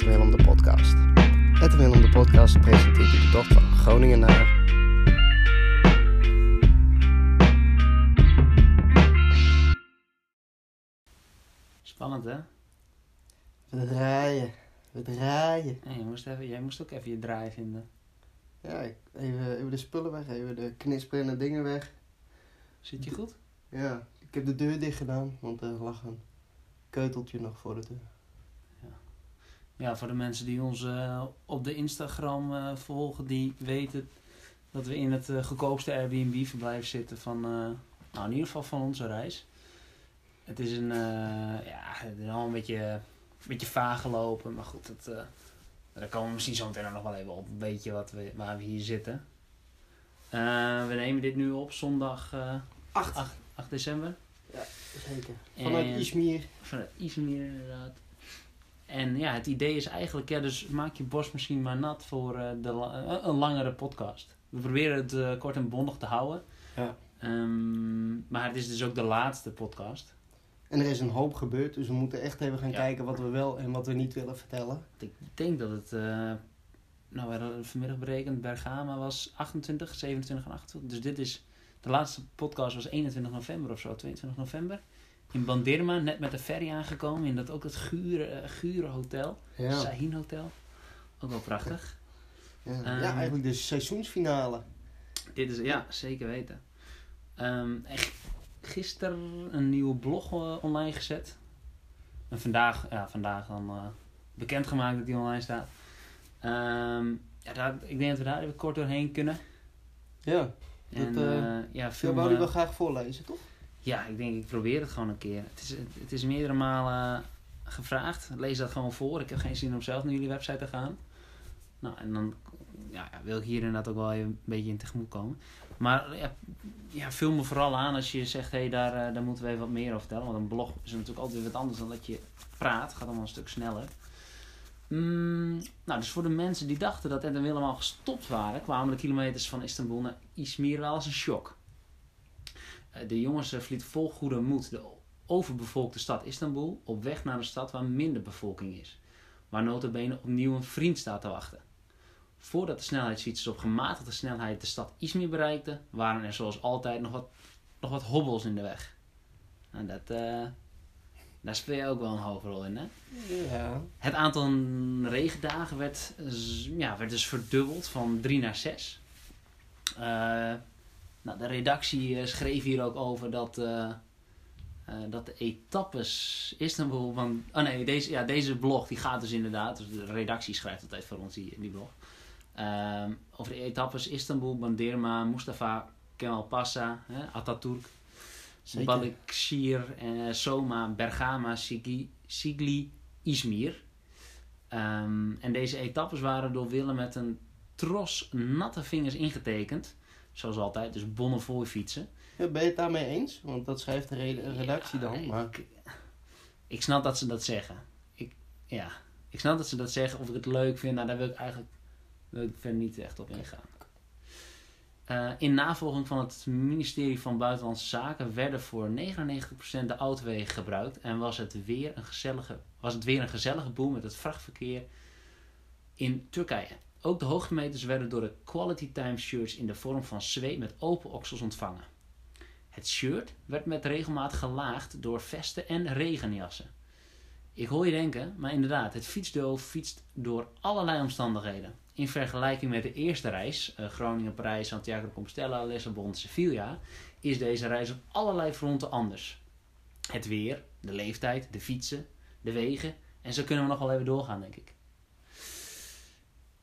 2 van Ed Willem de podcast. Ed Willem de podcast presenteert u de tocht van Groningen naar... Spannend hè? We draaien, we draaien. Hey, je moest even, jij moest ook even je draai vinden. Ja, ik- even, even de spullen weg, even de knisperende dingen weg. Zit je goed? Ja, ik heb de deur dicht gedaan, want er lag een keuteltje nog voor de deur. Ja, voor de mensen die ons eh, op de Instagram eh, volgen, die weten dat we in het eh, goedkoopste Airbnb-verblijf zitten van, nou in ieder geval van onze reis. Het is een, ja, het is al een beetje, een beetje vaag gelopen, maar goed, het, daar komen we misschien zo meteen nog wel even op, weet je wat we, waar we hier zitten. We nemen dit nu op zondag eh, 8. 8, 8 december. Zeker. Vanuit En- Izmir. Vanuit Izmir inderdaad. En ja, het idee is eigenlijk, ja, dus maak je borst misschien maar nat voor eh, de eh, een langere podcast. We proberen het eh, kort en bondig te houden. Ja. Ehm, maar het is dus ook de laatste podcast. En er is een hoop gebeurd, dus we moeten echt even gaan Ja. kijken wat we wel en wat we niet willen vertellen. Ik denk dat het, nou we hadden vanmiddag berekend, Bergama was 28, 27 en 28. Dus dit is, de laatste podcast was 21 november of zo, 22 november. In Bandirma, net met de ferry aangekomen, in dat ook het gure, eh, gure hotel. Ja, Sahin Hotel. Ook wel prachtig. ja. Ja eigenlijk de seizoensfinale. Dit is, ja, zeker weten. Echt gisteren een nieuwe blog eh, online gezet. En vandaag, ja, vandaag dan eh, bekendgemaakt dat die online staat. Ehm, ja, daar, ik denk dat we daar even kort doorheen kunnen. Ja, En Dat, eh, eh, ja, dat veel, wou ik eh, wel graag voorlezen, toch? Ja, ik denk ik probeer het gewoon een keer. Het is, het is meerdere malen gevraagd. Lees dat gewoon voor. Ik heb geen zin om zelf naar jullie website te gaan. Nou, en dan ja, wil ik hier inderdaad ook wel even een beetje in tegemoet komen. Maar ja, ja, vul me vooral aan als je zegt, hé, hey, daar, eh, daar moeten we even wat meer over vertellen. Want een blog is natuurlijk altijd wat anders dan dat je praat. Het gaat allemaal een stuk sneller. Mm, nou, dus voor de mensen die dachten dat Ed en Willem gestopt waren, kwamen de kilometers van Istanbul naar Izmir wel als een shock. Eh, De jongens eh, verlieten vol goede moed de overbevolkte stad Istanbul op weg naar een stad waar minder bevolking is. Waar notabene opnieuw een vriend staat te wachten. Voordat de snelheidsfietsers op gematigde snelheid de stad Izmir bereikten, waren er zoals altijd nog wat, nog wat hobbels in de weg. En dat, eh, daar speel je ook wel een hoofdrol in, hè? Ja. Het aantal regendagen werd, ja, werd dus verdubbeld van 3 naar 6. Nou, de redactie eh, schreef hier ook over dat, eh, eh, dat de etappes Istanbul van. Oh nee, deze, ja, deze blog die gaat dus inderdaad. Dus de redactie schrijft altijd voor ons die, die blog. Ehm, over de etappes Istanbul, Bandirma, Mustafa, Kemal Passa, hè, Atatürk. Balıkşehir, eh, Soma, Bergama, Sigli, Sigli Izmir. Ehm, en deze etappes waren door Willem met een tros natte vingers ingetekend. Zoals altijd, dus bonnefooi fietsen. Ja, Ben je het daarmee eens? Want dat schrijft de re- redactie Ja, dan. Maar Ik, ik snap dat ze dat zeggen. Ik, ja, ik snap dat ze dat zeggen. Of ik het leuk vind, nou, daar wil ik eigenlijk wil ik verder niet echt op ingaan. Eh, in navolging van het ministerie van Buitenlandse Zaken werden voor 99% de autowegen gebruikt en was het, weer een gezellige, was het weer een gezellige boel met het vrachtverkeer in Turkije. Ook de hoogtemeters werden door de Quality Time shirts in de vorm van zweet met open oksels ontvangen. Het shirt werd met regelmaat gelaagd door vesten en regenjassen. Ik hoor je denken, maar inderdaad, het fietsduo fietst door allerlei omstandigheden. In vergelijking met de eerste reis, eh, Groningen, Parijs, Santiago de Compostela, Lissabon, Sevilla, is deze reis op allerlei fronten anders. Het weer, de leeftijd, de fietsen, de wegen en zo kunnen we nog wel even doorgaan, denk ik.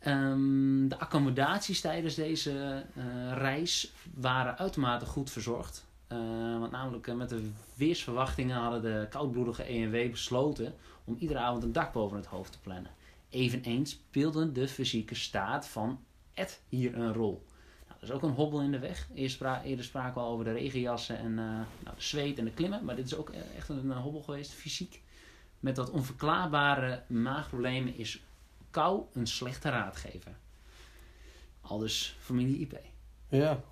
Ehm, de accommodaties tijdens deze eh, reis waren uitermate goed verzorgd. Eh, want namelijk eh, met de weersverwachtingen hadden de koudbloedige ENW besloten om iedere avond een dak boven het hoofd te plannen. Eveneens speelde de fysieke staat van Ed hier een rol. Nou, er is ook een hobbel in de weg. Eerst eerder spraken we al over de regenjassen en nou, de zweet en de klimmen. Maar dit is ook echt een, hobbel geweest, fysiek. Met wat onverklaarbare maagproblemen is kou een slechte raadgever. Al dus familie IP. ja.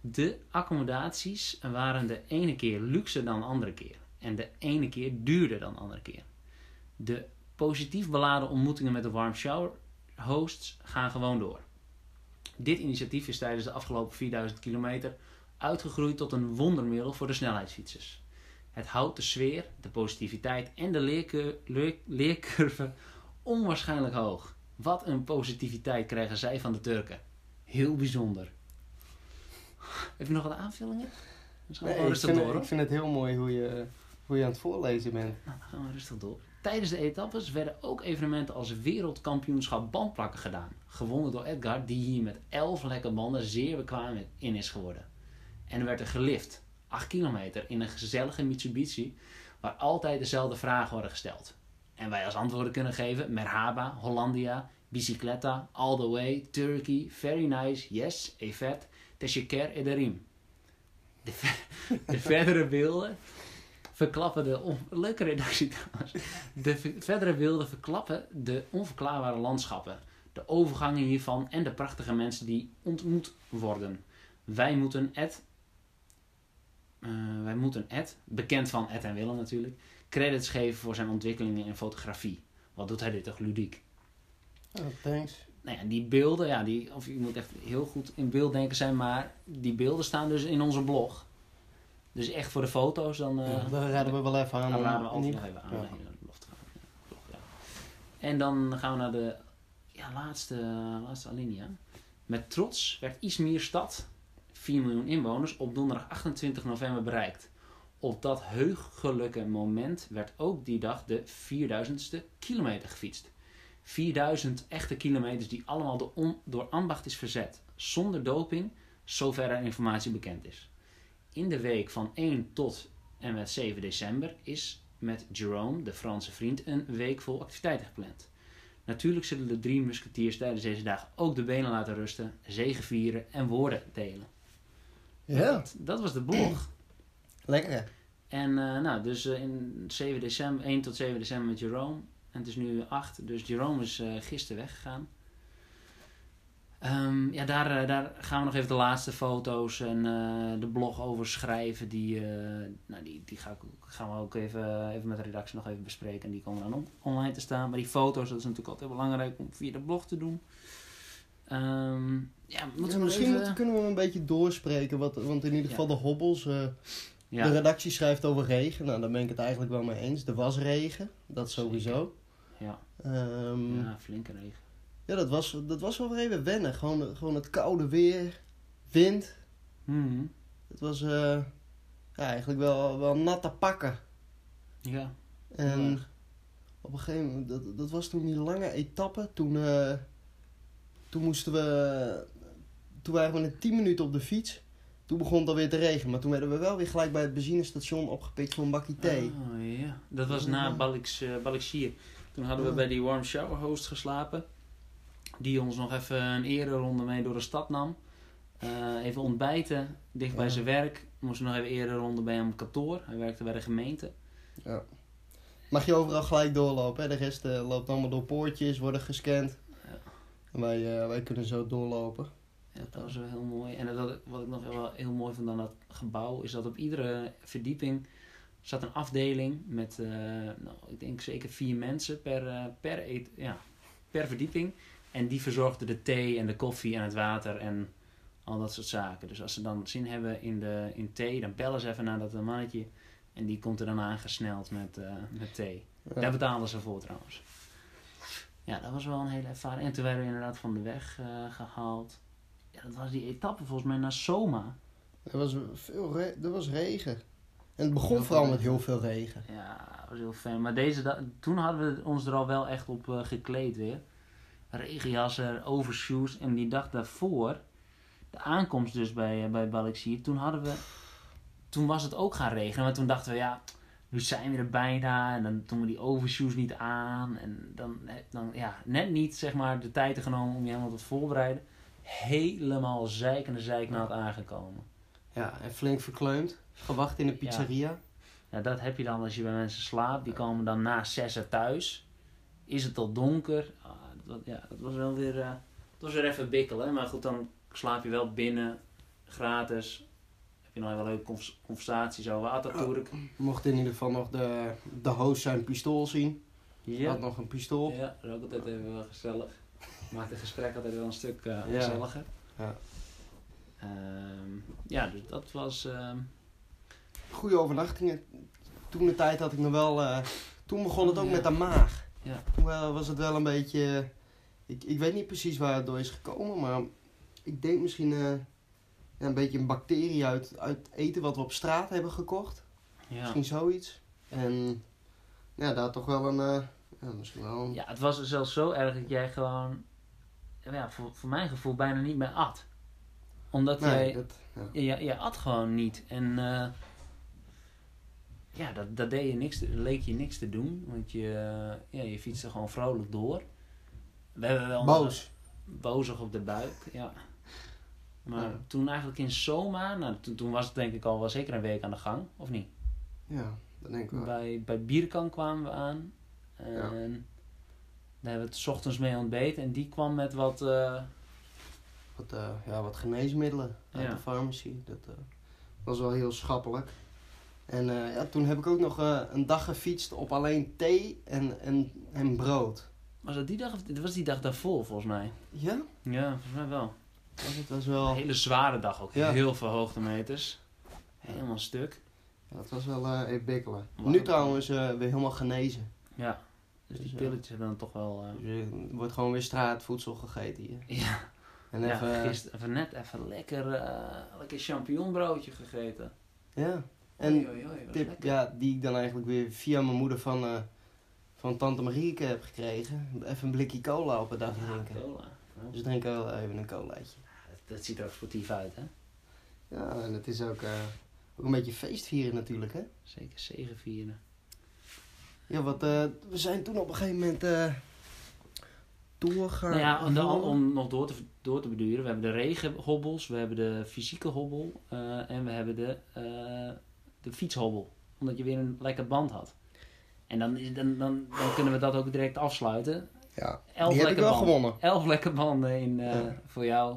De accommodaties waren de ene keer luxe dan de andere keer. En de ene keer duurder dan de andere keer. De Positief beladen ontmoetingen met de warm shower hosts gaan gewoon door. Dit initiatief is tijdens de afgelopen 4000 kilometer uitgegroeid tot een wondermiddel voor de snelheidsfietsers. Het houdt de sfeer, de positiviteit en de leercur- leer- leercurve onwaarschijnlijk hoog. Wat een positiviteit krijgen zij van de Turken. Heel bijzonder. Heb je nog wat aanvullingen? Nee, ik, rustig vind, door. ik vind het heel mooi hoe je, hoe je aan het voorlezen bent. Nou, dan gaan we rustig door. Tijdens de etappes werden ook evenementen als wereldkampioenschap bandplakken gedaan. Gewonnen door Edgar, die hier met 11 lekke banden zeer bekwaam in is geworden. En er werd er gelift, 8 kilometer, in een gezellige Mitsubishi, waar altijd dezelfde vragen worden gesteld. En wij als antwoorden kunnen geven: Merhaba, Hollandia, Bicicleta, All the Way, Turkey, Very Nice, Yes, Evet, Teşekkür ederim. De, ver- de verdere beelden verklappen de on- leuke redactie trouwens. De ver- verdere beelden verklappen de onverklaarbare landschappen, de overgangen hiervan en de prachtige mensen die ontmoet worden. Wij moeten wij moeten Ed, bekend van Ed en Willem natuurlijk, credits geven voor zijn ontwikkelingen in fotografie. Wat doet hij dit toch ludiek? Oh, thanks. Nou ja, die beelden, ja, die, of je moet echt heel goed in beelddenken zijn, maar die beelden staan dus in onze blog. Dus echt voor de foto's, dan, eh, Ja, daar raden we wel even aan. dan raden we in altijd nog even aan ja. En dan gaan we naar de ja, laatste, laatste alinea. Met trots werd Izmir stad, 4 miljoen inwoners, op donderdag 28 november bereikt. Op dat heugelijke moment werd ook die dag de 4000ste kilometer gefietst. 4000 echte kilometers die allemaal door, on- door ambacht is verzet. Zonder doping, zover er informatie bekend is. In de week van 1 tot en met 7 december is met Jerome, de Franse vriend, een week vol activiteiten gepland. Natuurlijk zullen de drie musketiers tijdens deze dagen ook de benen laten rusten, zegevieren en woorden delen. Ja, Dat, dat was de blog. Lekker hè? En eh, nou, dus eh, in 7 december, 1 tot 7 december met Jerome. En het is nu 8, dus Jerome is eh, gisteren weggegaan. Ehm, ja, daar, daar gaan we nog even de laatste foto's en de blog over schrijven. Die, nou, die, die ga ik, gaan we ook even, even met de redactie nog even bespreken. En die komen dan on- online te staan. Maar die foto's, dat is natuurlijk altijd belangrijk om via de blog te doen. Ehm, ja, misschien even... kunnen we een beetje doorspreken. Wat, want in ieder Ja. geval de hobbels. Ja, De redactie schrijft over regen. Nou, daar ben ik het eigenlijk wel mee eens. Er was regen. Dat sowieso. ja, Ehm, ja, ja, flinke regen. dat, was, dat was wel weer even wennen. Gewoon, gewoon het koude weer. Wind. Mhm. Het was eh, ja, eigenlijk wel, wel nat te pakken. Ja, En op een gegeven moment, dat, dat was toen die lange etappe. Toen, eh, toen moesten we, toen waren we met 10 minuten op de fiets. Toen begon het alweer te regenen. Maar toen werden we wel weer gelijk bij het benzinestation opgepikt voor een bakje thee. Oh ja, dat was na Ja. Baliks, eh Balikshir. Toen hadden we Ja. bij die warm shower host geslapen. Die ons nog even een ereronde mee door de stad nam. Eh, even ontbijten, dicht bij Ja. zijn werk. Moesten nog even ereronde bij hem kantoor. Hij werkte bij de gemeente. Mag je overal gelijk doorlopen. Hè? De rest eh, loopt allemaal door poortjes, worden gescand. Ja. En wij, wij kunnen zo doorlopen. Ja, dat was wel heel mooi. En dat, wat ik nog wel heel mooi vond aan dat gebouw, is dat op iedere verdieping zat een afdeling met, eh, nou, ik denk zeker vier mensen per, eh, per, eet, ja, per verdieping. En die verzorgden de thee en de koffie en het water en al dat soort zaken. Dus als ze dan zin hebben in, de, in thee, dan bellen ze even naar dat mannetje. En die komt er dan aangesneld met, eh, met thee. Ja. Daar betalen ze voor trouwens. Ja, dat was wel een hele ervaring. En toen werden we inderdaad van de weg eh, gehaald. Ja, dat was die etappe volgens mij naar Soma. Er was, veel re- er was regen. En het begon Heel vooral met heel veel regen. Ja, dat was heel fijn. Maar deze toen hadden we ons er al wel echt op eh, gekleed weer. Regenjassen, overshoes. En die dag daarvoor, de aankomst dus bij, eh, bij Balaxier, toen hadden we... Toen was het ook gaan regenen. Maar toen dachten we, ja, nu zijn we er bijna. En dan doen we die overshoes niet aan. En dan, dan ja, net niet zeg maar de tijd genomen om je helemaal te voorbereiden. Helemaal zeikende zeiknaad aangekomen. Ja, en flink verkleumd. Gewacht in de pizzeria. Ja, dat heb je dan als je bij mensen slaapt. Die komen dan na zessen thuis. Is het al donker? Ah, dat, ja, dat was wel weer, eh, dat was weer even bikkelen. Maar goed, dan slaap je wel binnen, gratis. Heb je nog even leuke convers- conversaties over Atatürk. Mocht in ieder geval nog de, de host zijn pistool zien. Ja. Had nog een pistool. Ja, dat is ook altijd even wel gezellig. Maakt het gesprek altijd wel een stuk eh, Ja. gezelliger. Ja. Ehm, ja, dus dat was... ehm, Goede overnachtingen. Toen de tijd had ik nog wel... eh, toen begon het ook Ja. met de maag. Ja. Toen was het wel een beetje... ik, ik weet niet precies waar het door is gekomen, maar ik denk misschien eh, ja, een beetje een bacterie uit, uit eten wat we op straat hebben gekocht. ja. Misschien zoiets. En ja, daar toch wel een... eh, ja, misschien wel een... ja, het was zelfs zo erg dat jij gewoon... Ja, voor, voor mijn gevoel bijna niet meer at. Omdat Nee, jij... dat, ja. Je, je at gewoon niet. En eh, ja, dat, dat deed je niks, leek je niks te doen. Want je, eh, ja, je fietste gewoon vrolijk door. We hebben wel Boos. bozig op de buik, ja. Maar Ja. toen eigenlijk in Soma, nou, toen, toen was het denk ik al wel zeker een week aan de gang, of niet? Ja, dat denk ik wel. Bij, bij Bierkan kwamen we aan. En Ja. Daar hebben we het 's ochtends mee ontbeten. En die kwam met wat, eh, Wat, eh, ja, wat geneesmiddelen uit Ja. de farmacie. Dat eh, was wel heel schappelijk. En ja, toen heb ik ook nog een dag gefietst op alleen thee en, en, en brood. was dat die dag of dat was die dag daarvoor volgens mij? Ja? Ja, volgens mij wel. Was het was Een wel, hele zware dag ook. Ja. Heel veel hoogtemeters. Helemaal stuk. ja, het was wel eh even bikkelen. Nu trouwens eh, weer helemaal genezen. Ja. Dus die pilletjes hebben dan toch wel... eh, Dus, er wordt gewoon weer straatvoedsel gegeten hier. ja, En even, gisteren even net even lekker, eh lekker champignonbroodje gegeten. ja. En Oei, oei, oei, wat tip, lekker. ja, die ik dan eigenlijk weer via mijn moeder van, eh, van tante Marieke heb gekregen. Even een blikje cola op een dag Ja, drinken. cola. Dus drink wel even een colaatje. dat, dat ziet er ook sportief uit, hè? Ja, en het is ook, ook een beetje feestvieren natuurlijk, hè. Zeker zegenvieren. Ja, wat, eh, we zijn toen op een gegeven moment eh doorgaan. Nou ja, om, om nog door te, door te beduren. We hebben de regenhobbels, we hebben de fysieke hobbel eh, en we hebben de, eh, de fietshobbel. Omdat je weer een lekker band had. En dan, is- dan, dan, dan kunnen we dat ook direct afsluiten. Ja, Elf die heb ik wel banden. gewonnen. Elf lekker banden in, eh, Ja. voor jou.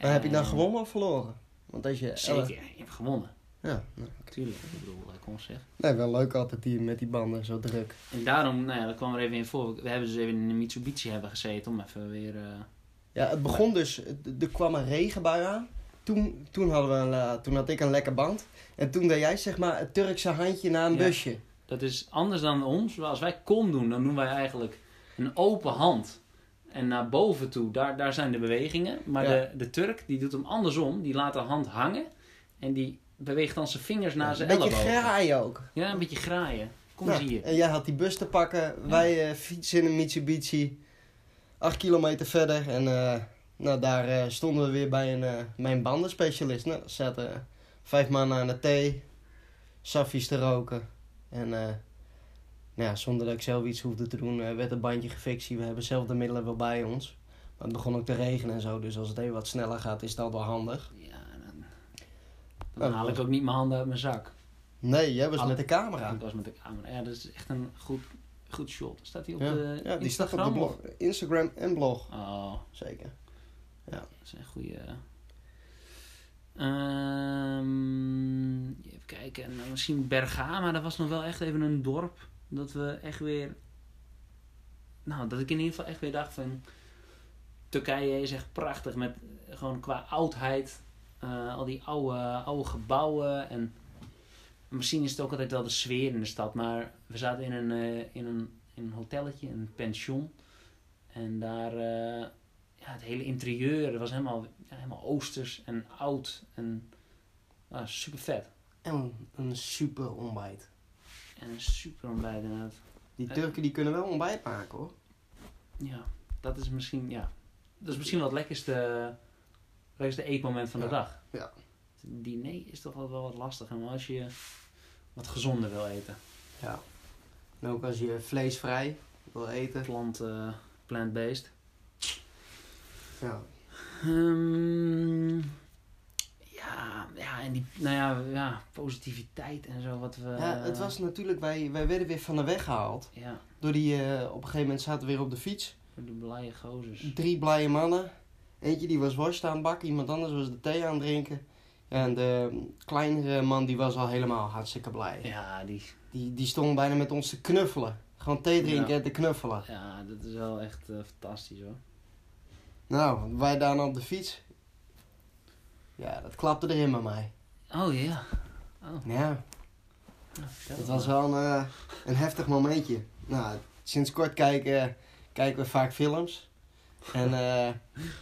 Maar heb je dan En- gewonnen of verloren? Want als je... Zeker, je hebt gewonnen. Ja, nou, Tuurlijk, ik bedoel, kom zeg. nee, wel leuk altijd die, met die banden, zo druk. En daarom, nou ja, dat kwam er even in voor. We hebben dus even in een Mitsubishi hebben gezeten om even weer... eh, Ja, het begon dus, er kwam een regenbui aan. Toen, toen, hadden we een, eh, toen had ik een lekker band. En toen deed jij zeg maar het Turkse handje naar een Ja. busje. Dat is anders dan ons. Als wij kom doen, dan doen wij eigenlijk een open hand. En naar boven toe, daar, daar zijn de bewegingen. Maar Ja. de, de Turk, die doet hem andersom. Die laat de hand hangen. En die beweegt dan zijn vingers naar zijn Een beetje graaien ook. Ja, een beetje graaien. Kom Nou, eens hier. En jij had die bus te pakken. Wij eh, fietsen in een Mitsubishi. Acht kilometer verder. En eh, nou, daar eh, stonden we weer bij een, mijn bandenspecialist. Nou, er zaten vijf mannen aan de thee. Saffies te roken. En nou ja, zonder dat ik zelf iets hoefde te doen, werd het bandje gefixt. We hebben zelf de middelen wel bij ons. Maar het begon ook te regenen en zo. Dus als het even wat sneller gaat, is dat wel handig. Ja, dan, haal ik ook niet mijn handen uit mijn zak. Nee, jij was Alle- met de camera. Ik was met de camera. Ja, dat is echt een goed, goed shot. Staat die op Ja, de ja die staat op de Instagram, blog. Instagram en blog. Oh, Zeker. dat is een goede... Ehm, even kijken. Nou, misschien Bergama, dat was nog wel echt even een dorp. Dat we echt weer... Nou, dat ik in ieder geval echt weer dacht van... Turkije is echt prachtig met eh, gewoon qua oudheid. Eh, al die oude, oude gebouwen en... Misschien is het ook altijd wel de sfeer in de stad, maar we zaten in een, eh, in een, in een hotelletje, een pension. En daar, eh, ja, het hele interieur dat was helemaal, ja, helemaal oosters en oud en super vet. En een super ontbijt. En een super ontbijt inderdaad. Die. Turken die kunnen wel ontbijt maken hoor. Ja, dat is misschien, ja, dat is misschien wel het lekkerste, lekkerste eetmoment van de Ja, dag. ja. Het diner is toch wel, wel wat lastig, en als je wat gezonder wil eten. Ja. En ook als je vleesvrij wil eten. Plant, eh, plant-based. Ja. Ehm, ja, ja, en die, nou ja, ja, positiviteit en zo wat we... ja, het was natuurlijk, wij, wij werden weer van de weg gehaald. Ja, Door die, eh, op een gegeven moment zaten we weer op de fiets. de blije gozers. Drie blije mannen. Eentje die was worst aan het bakken, iemand anders was de thee aan het drinken. En de kleinere man die was al helemaal hartstikke blij. Ja, die... Die, die stond bijna met ons te knuffelen. Gewoon thee drinken Ja. en te knuffelen. Ja, dat is wel echt eh, fantastisch hoor. Nou, wij daar op de fiets. Ja, dat klapte erin bij mij. Oh ja. Oh, Ja, maar. was wel een, eh, een heftig momentje. Nou, sinds kort kijken, kijken we vaak films. En eh,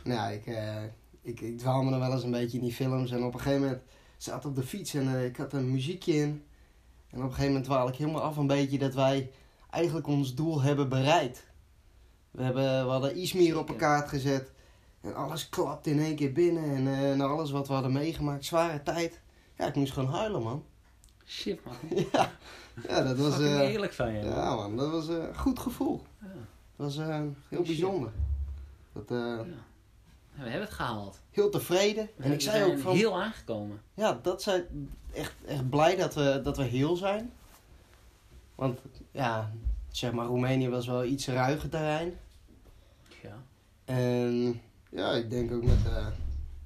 nou, ik, eh, ik, ik dwaal me dan wel eens een beetje in die films. En op een gegeven moment zat ik op de fiets en eh, ik had een muziekje in. En op een gegeven moment dwaal ik helemaal af een beetje dat wij eigenlijk ons doel hebben bereikt. We, hebben, we hadden Izmir op een kaart gezet. En alles klapt in één keer binnen. En na alles wat we hadden meegemaakt, zware tijd. Ja, ik moest gewoon huilen, man. Shit man. ja, ja, dat was... Eh, eerlijk van je. ja, man, dat was een goed gevoel. Ja. Dat was heel Shit. bijzonder. Dat, eh, Ja. We hebben het gehaald. heel tevreden. We En ik zei ook van... heel aangekomen. Ja, dat zijn echt, echt blij dat we, dat we heel zijn. Want ja, zeg maar, Roemenië was wel iets ruiger terrein. Ja. En ja, ik denk ook met, eh,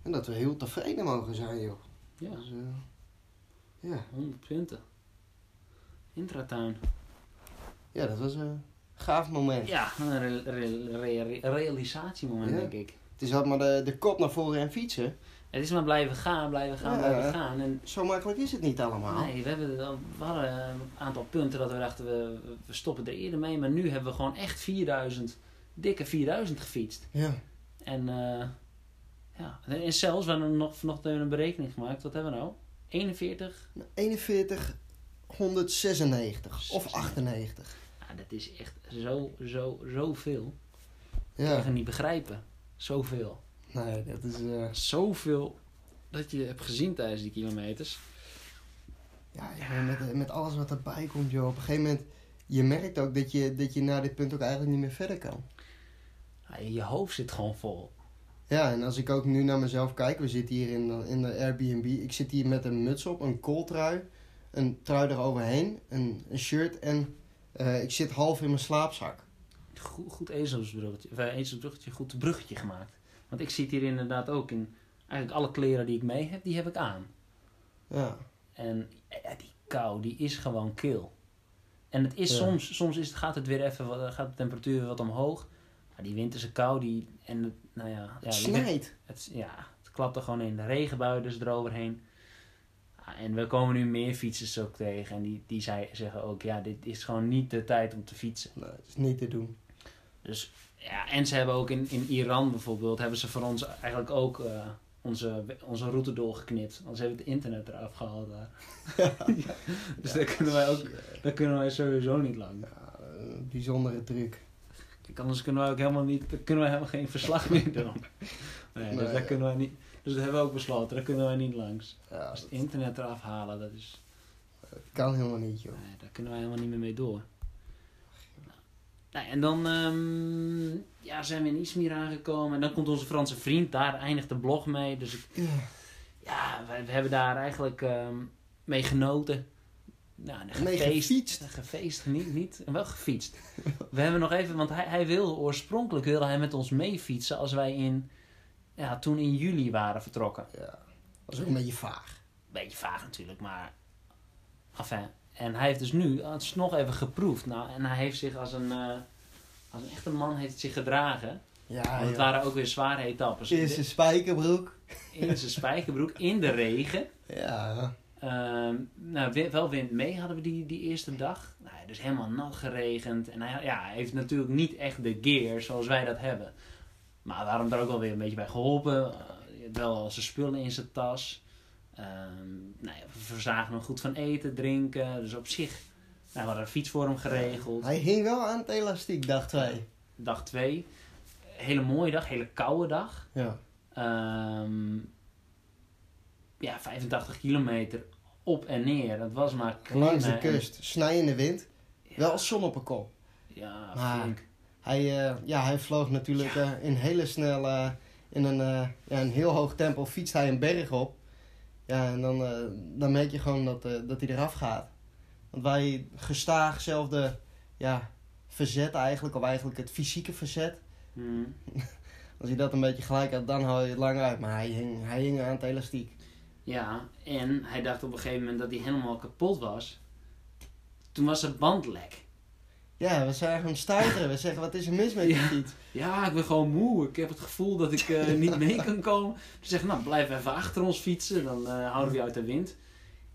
en dat we heel tevreden mogen zijn, joh. Ja, Dus, eh, ja. 100 punten. Intratuin. ja, dat was gaaf moment. Ja, een re- re- re- realisatiemoment Ja. denk ik. Het is altijd maar de, de kop naar voren en fietsen. Het is maar blijven gaan, blijven gaan, Ja. blijven gaan. En Zo makkelijk is het niet allemaal. nee, we, hebben, we hadden een aantal punten dat we dachten, we, we stoppen er eerder mee. Maar nu hebben we gewoon echt 4000, dikke 4000 gefietst. Ja. En eh, ja, en zelfs, we hebben nog vanochtend een berekening gemaakt. Wat hebben we nou? 41? 41, 196 of 98. Ja, dat is echt zo, zo, zoveel. Ik Ja, kan niet begrijpen. Zoveel. nee, dat is... eh, Zoveel dat je hebt gezien tijdens die kilometers. Ja, ja met, met alles wat erbij komt, joh. Op een gegeven moment, je merkt ook dat je, dat je naar dit punt ook eigenlijk niet meer verder kan. Ja, je hoofd zit gewoon vol. Ja, en als ik ook nu naar mezelf kijk, we zitten hier in, de- in de Airbnb. Ik zit hier met een muts op, een kooltrui, een trui eroverheen, een, een shirt en eh, ik zit half in mijn slaapzak. Goed, goed ezelsbruggetje, of, eh, ezelsbruggetje, goed bruggetje gemaakt. Want ik zit hier inderdaad ook in... Eigenlijk alle kleren die ik mee heb, die heb ik aan. Ja, En ja, die kou, die is gewoon kil. En het is Ja. soms, soms is het, gaat het weer even, gaat de temperatuur weer wat omhoog. Maar die winterse kou, die, en het, nou ja, ja, het win- snijdt. het, ja, het klapt er gewoon in. De regenbui dus eroverheen. En we komen nu meer fietsers ook tegen. En die, die zei, zeggen ook, ja, dit is gewoon niet de tijd om te fietsen. Nee, het is niet te doen. Dus ja, en ze hebben ook in, in Iran bijvoorbeeld, hebben ze voor ons eigenlijk ook eh, onze, onze route doorgeknipt. Want ze hebben het internet eraf gehaald daar. Ja, Dus daar kunnen wij ook, daar kunnen wij sowieso niet lang. Ja, een bijzondere truc. Kijk, anders kunnen wij ook helemaal niet, kunnen wij helemaal geen verslag meer doen. Nee, dus Nee. daar kunnen wij niet, dus dat hebben we ook besloten, daar kunnen wij niet langs. Ja, Als het internet eraf halen, dat is, dat kan helemaal niet, joh. nee, daar kunnen wij helemaal niet meer mee door. Nou, en dan ehm, ja, zijn we in Izmir aangekomen. En dan komt onze Franse vriend. Daar eindigt de blog mee. Dus ik, Ja. ja, we, we hebben daar eigenlijk ehm, mee genoten. Nou, gefeest. Gefeest, niet, niet. Wel gefietst. we hebben nog even, want hij, hij wilde oorspronkelijk wilde hij met ons meefietsen als wij in, ja, toen in juli waren vertrokken. Ja, dat was ook een beetje vaag. Beetje vaag natuurlijk, maar. Enfin. En hij heeft dus nu het nog even geproefd. Nou, en hij heeft zich als een, eh, als een echte man heeft zich gedragen. Ja, Want het waren ook weer zware etappes. Eerst een spijkerbroek. In zijn spijkerbroek, in de regen. Ja, Ehm, nou, wel wind mee hadden we die, die eerste dag. Nou, dus helemaal nat geregend. En hij, ja, hij heeft natuurlijk niet echt de gear zoals wij dat hebben. Maar hem er ook wel weer een beetje bij geholpen. Eh, wel al zijn spullen in zijn tas. Ehm, nou ja, we verzagen hem goed van eten, drinken. Dus op zich, nou, we hadden een fiets voor hem geregeld. hij hing wel aan het elastiek, dacht wij. Dag twee. Hele mooie dag, hele koude dag. Ja. Ehm, ja, 85 kilometer op en neer. Dat was maar Langs de kust, snijende wind. Ja, Wel zon op een kop. Ja, Maar- flink. Hij, eh, ja, hij vloog natuurlijk eh, in hele snelle, in een, eh, ja, een heel hoog tempo, fietst hij een berg op. Ja, en dan, dan merk je gewoon dat, dat hij eraf gaat. Want wij gestaag zelfde ja, verzet eigenlijk, of eigenlijk het fysieke verzet. Hmm. Als je dat een beetje gelijk had, dan hou je het lang uit. Maar hij hing, hij hing aan het elastiek. Ja, en hij dacht op een gegeven moment dat hij helemaal kapot was. Toen was er bandlek. Ja, we zagen hem stuiteren. We zeggen, wat is er mis met die Ja. fiets? Ja, ik ben gewoon moe. Ik heb het gevoel dat ik eh, niet mee kan komen. Ze zeggen, nou, blijf even achter ons fietsen. Dan eh, houden we je uit de wind.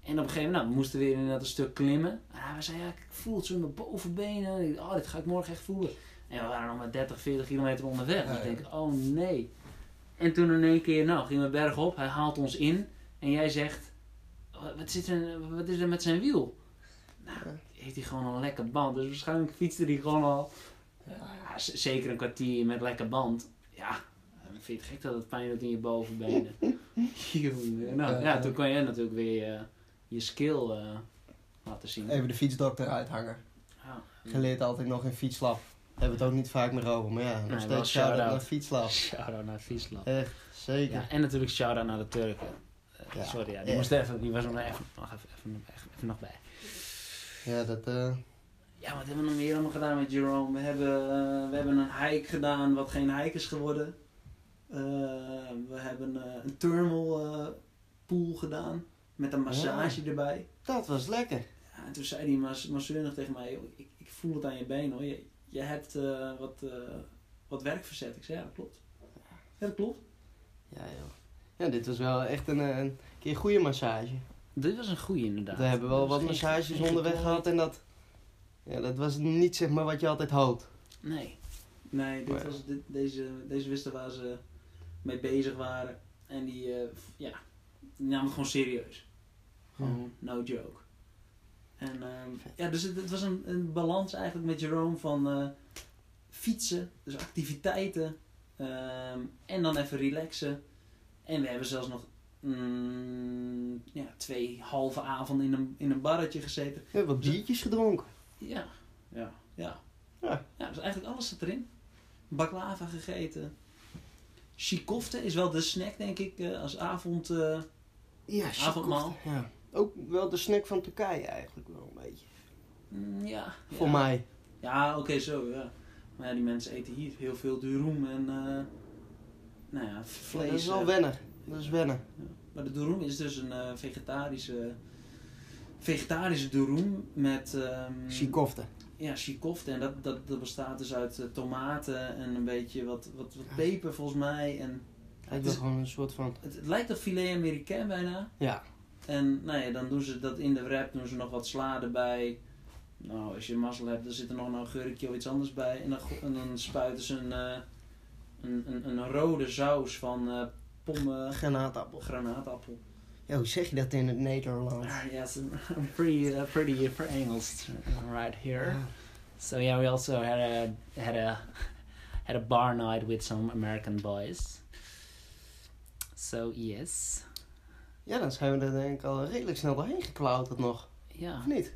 En op een gegeven moment, nou, we moesten weer inderdaad een stuk klimmen. En hij zei, ja, ik voel het zo in mijn bovenbenen. Oh, dit ga ik morgen echt voelen. En we waren nog maar 30, 40 kilometer onderweg. Ja, En ik denk, oh nee. En toen in één keer, nou, gingen we berg op. Hij haalt ons in. En jij zegt, wat, zit er, wat is er met zijn wiel? Nou. Heeft hij gewoon een lekker band. Dus waarschijnlijk fietste hij gewoon al ja, zeker een kwartier met lekker band. Ja, ik vind het gek dat het pijn doet in je bovenbenen. Nou, ja, toen kon je natuurlijk weer je, je skill eh, laten zien. Even de fietsdokter uithangen. Ja. Geleerd altijd nog in fietslab. Hebben we het ook niet vaak meer over. Maar ja, nog Nee, steeds shout-out naar fietslab. Shout-out naar Friesland. Echt, zeker. Ja, en natuurlijk shout-out naar de Turken. Eh, Ja. Sorry, ja, die, moest even, die was er nog even, nog even, even, even, even nog bij. Ja, dat... eh, Ja, wat hebben we nog meer allemaal gedaan met Jerome? We hebben, eh, we hebben een hike gedaan wat geen hike is geworden. Eh, we hebben een thermal pool gedaan met een massage erbij. dat was lekker. Ja, en toen zei die mas masseur nog tegen mij, "Joh, ik, ik voel het aan je been hoor. Je, je hebt wat, wat werk verzet. Ik zei, ja dat klopt. Ja, dat klopt. Ja, joh. Ja, dit was wel echt een, een keer goede massage. Dit was een goeie inderdaad. We hebben wel wat massages onderweg gehad en dat... Ja, dat was niet zeg maar wat je altijd hoopt. Nee. Nee, dit Maar- was, dit, deze, deze wisten waar ze mee bezig waren. En die, eh, ja, die namen het gewoon serieus. Gewoon no joke. En ehm, ja, dus het, het was een, een balans eigenlijk met Jerome van eh, fietsen, dus activiteiten. ehm, en dan even relaxen. En we hebben zelfs nog mm, ja, twee halve avonden in een, in een barretje gezeten. We hebben wat biertjes gedronken. Ja, ja, ja. Ja. Ja, dus eigenlijk alles zit erin. Baklava gegeten. Chikofte is wel de snack, denk ik, eh, als avond. eh, Ja, Avondmaal. Ja. Ook wel de snack van Turkije eigenlijk wel een beetje. mm, ja. Voor ja. mij. Ja, oké, zo, ja. Maar ja, die mensen eten hier heel veel durum en, eh, nou ja, vlees. dat is wel wennen. Dat is wennen. Maar de durum is dus een eh, vegetarische, vegetarische durum met, ehm Chikofte. ja, chikofte. En dat, dat, dat bestaat dus uit eh, tomaten en een beetje wat, wat, wat Ja. peper volgens mij. En Het is gewoon een soort van... het, het lijkt op filet américain bijna. Ja. En nou ja, dan doen ze dat in de wrap, doen ze nog wat sla erbij. Nou, als je mazzel hebt, dan zit er nog een augurkje of iets anders bij. En dan, en dan spuiten ze een, eh, een, een, een rode saus van pomme Granaatappel. granaatappel. Ja, hoe zeg je dat in het Nederlands? Ah, yes, I'm pretty, uh, pretty uh, for Engels right here. Ja. So yeah, we also had a had a had a bar night with some American boys. So yes, Ja, dan zijn we er denk ik al redelijk snel doorheen geklauterd nog. ja, Of niet?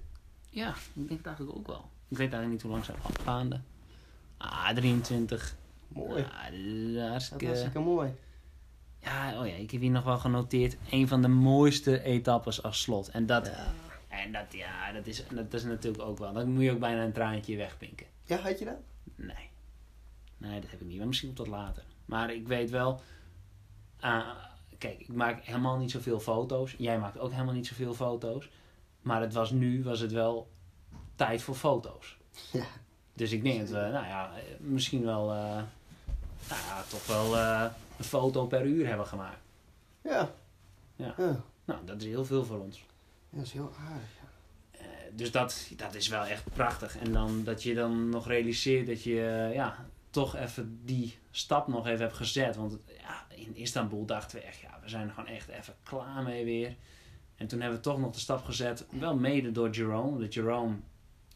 ja, ik denk het eigenlijk ook wel. Ik weet eigenlijk niet hoe lang zijn afgaande. Ah, 23. Mooi. Ah, dat is Dat is hartstikke mooi. Ja, oh ja, ik heb hier nog wel genoteerd. Een van de mooiste etappes als slot. En dat, Ja. en dat, ja, dat is, dat is natuurlijk ook wel. Dan moet je ook bijna een traantje wegpinken. Ja, had je dat? Nee. Nee, dat heb ik niet. Maar misschien tot later. Maar ik weet wel... ah, kijk, ik maak helemaal niet zoveel foto's. Jij maakt ook helemaal niet zoveel foto's. Maar het was nu, was het wel tijd voor foto's. Ja. Dus ik denk dat we, nou ja, misschien wel... eh, nou ja, toch wel eh, een foto per uur hebben gemaakt. Ja. Ja. Ja, Nou, dat is heel veel voor ons. dat is heel aardig. ja. Eh, dus dat, dat is wel echt prachtig. En dan dat je dan nog realiseert dat je eh, ja, toch even die stap nog even hebt gezet. Want ja, in Istanbul dachten we echt, ja, we zijn er gewoon echt even klaar mee weer. En toen hebben we toch nog de stap gezet, wel mede door Jerome, dat Jerome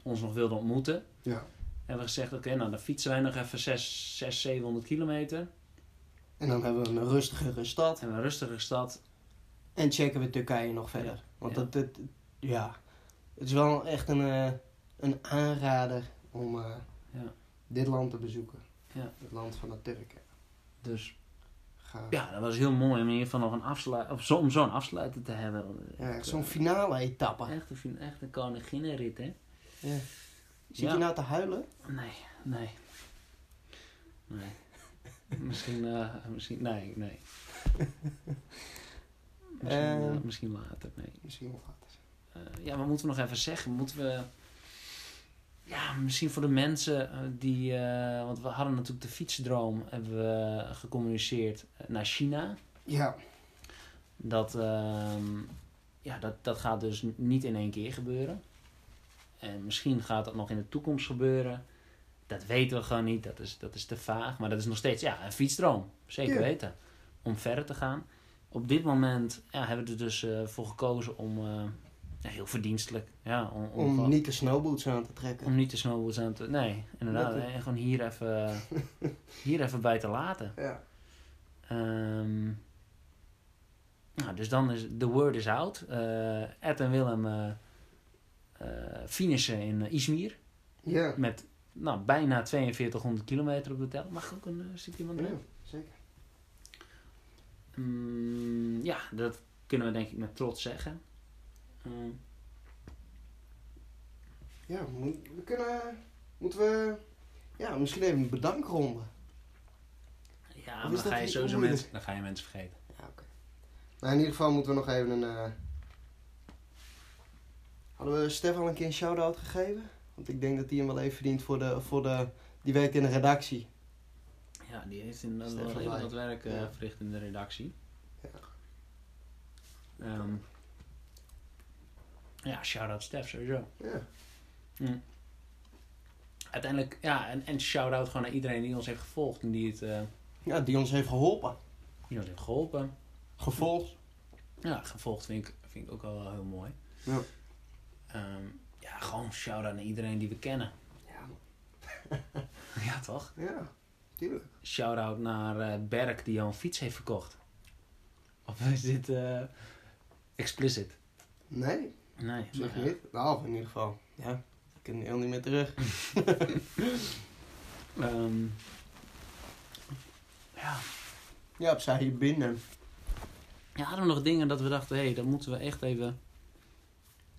ons nog wilde ontmoeten. Ja. Hebben we gezegd, oké, nou dan fietsen wij nog even 6, 6 700 kilometer. En dan hebben we een rustigere stad. En een rustige stad. En checken we Turkije nog verder. Ja. Want Ja. Dat, dat, ja, het is wel echt een, eh, een aanrader om eh, Ja. dit land te bezoeken. Ja. Het land van de Turken. Dus Ga. ja, dat was heel mooi om in ieder geval nog een afsluit, of zo, om zo'n afsluiter te hebben. Ja, Echt, zo'n finale etappe. Echt een, echt een koninginnenrit, hè? Ja. Zit je nou te huilen? Nee, nee. Nee. Misschien, eh, misschien, nee, nee. misschien, Eh. eh, misschien later, nee. Misschien wel later. Eh, ja, wat moeten we nog even zeggen? Moeten we... ja, misschien voor de mensen die... want we hadden natuurlijk de fietsdroom, hebben we gecommuniceerd naar China. Ja. Dat, ehm, ja, dat, dat gaat dus niet in één keer gebeuren. En misschien gaat dat nog in de toekomst gebeuren. Dat weten we gewoon niet. Dat is, dat is te vaag. Maar dat is nog steeds ja, een fietsdroom. Zeker Ja. weten. Om verder te gaan. Op dit moment ja, hebben we er dus eh, voor gekozen om... eh, heel verdienstelijk. Ja, om, om, niet de snowboots aan te trekken. om niet de snowboards aan te... Nee, inderdaad. Gewoon hier even, hier even bij te laten. Ja. Ehm, nou, dus dan is the word is out. Eh Ed en Willem eh, finishen in Izmir. Ja. Met nou, bijna 4200 kilometer op de tel. Mag ook een uh, stukje van Ja, zeker. Mm, ja, dat kunnen we denk ik met trots zeggen. Ehm, Ja, we, kunnen... Moeten we... Ja, misschien even een bedankronde. ja, maar dan ga, je sowieso mensen, dan ga je mensen vergeten. Ja, oké. Nou, in ieder geval moeten we nog even een... eh, Hadden we Stefan een keer een shout-out gegeven? Want ik denk dat hij hem wel even verdient voor de... Voor de die werkt in de redactie. Ja, die heeft inderdaad Stefan wel wat werk eh, verricht in de redactie. Ja. Ehm, ja, shout-out Stef sowieso. Ja. Mm. Uiteindelijk, ja, en, en shout-out gewoon naar iedereen die ons heeft gevolgd en die, het, eh, Ja, die ons heeft geholpen. die ons heeft geholpen. Gevolgd. Ja, gevolgd vind ik, vind ik ook wel heel mooi. Ja. Ehm, ja, gewoon shout-out naar iedereen die we kennen. Ja, ja, toch? ja, tuurlijk. Shout-out naar eh Berk die jou een fiets heeft verkocht. Of is dit eh, explicit? Nee, Nee, zeg niet. Nou, in ieder geval. Ja, ik kan heel niet meer terug. ehm, ja. Ja, op zij hier binnen. ja, hadden we nog dingen dat we dachten, hé, hey, dat moeten we echt even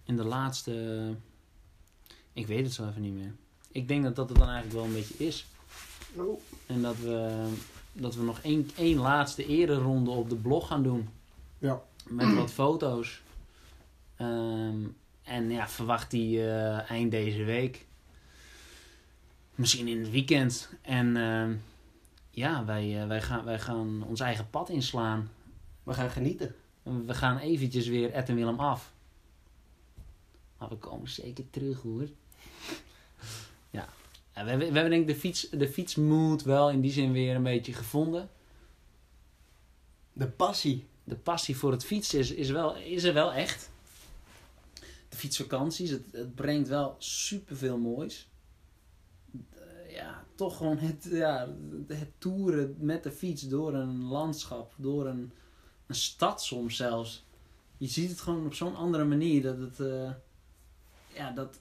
in de laatste... Ik weet het zo even niet meer. Ik denk dat dat het dan eigenlijk wel een beetje is. Oh. En dat we, dat we nog één, één laatste ereronde op de blog gaan doen. Ja. Met wat foto's. Ehm, en ja, verwacht die eh, eind deze week. Misschien in het weekend. En ehm, ja, wij, eh, wij, gaan, wij gaan ons eigen pad inslaan. We gaan genieten. We gaan eventjes weer Ed en Willem af. Maar we komen zeker terug hoor. Ja. we, hebben, we hebben denk ik de, fiets, de fietsmood wel in die zin weer een beetje gevonden. De passie. De passie voor het fietsen is, is, wel, is er wel echt. De fietsvakanties, het, het brengt wel superveel moois. Eh, ja, toch gewoon het, ja, het toeren met de fiets door een landschap, door een, een stad soms zelfs. Je ziet het gewoon op zo'n andere manier dat het, eh, ja, dat.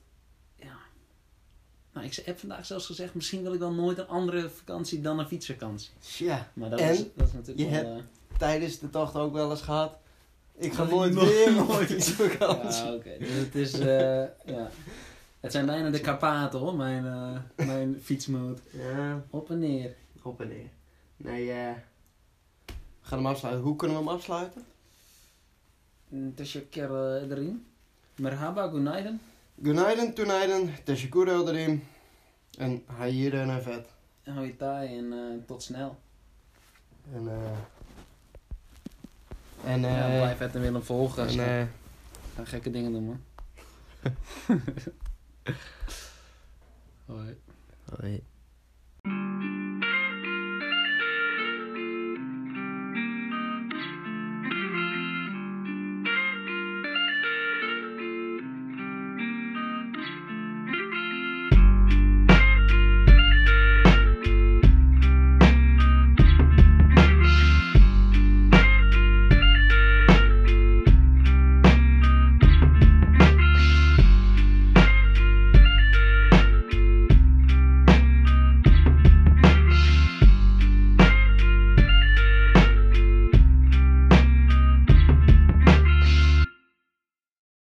Nou, ik heb vandaag zelfs gezegd, misschien wil ik wel nooit een andere vakantie dan een fietsvakantie. Tja, Maar dat, En is, dat is natuurlijk je wel, hebt- eh, tijdens de tocht ook wel eens gehad. Ik ga nooit ik weer nooit- nooit iets vakantie. Ja, oké. Dus het is, eh, ja. Het zijn bijna de Karpaten hoor, mijn, eh mijn fietsmoot. Ja, Op en neer. op en neer. Nee, eh we gaan hem afsluiten. Hoe kunnen we hem afsluiten? Teşekkür ederim. Merhaba, günaydın. Günaydın, tünaydın, teşekkür ederim. En hayır en vet. Hoi taai en eh, tot snel. En eh... En ja, eh... blijf het en Willem volgen. en eh... Ga gekke dingen doen man. Hoi. Hoi.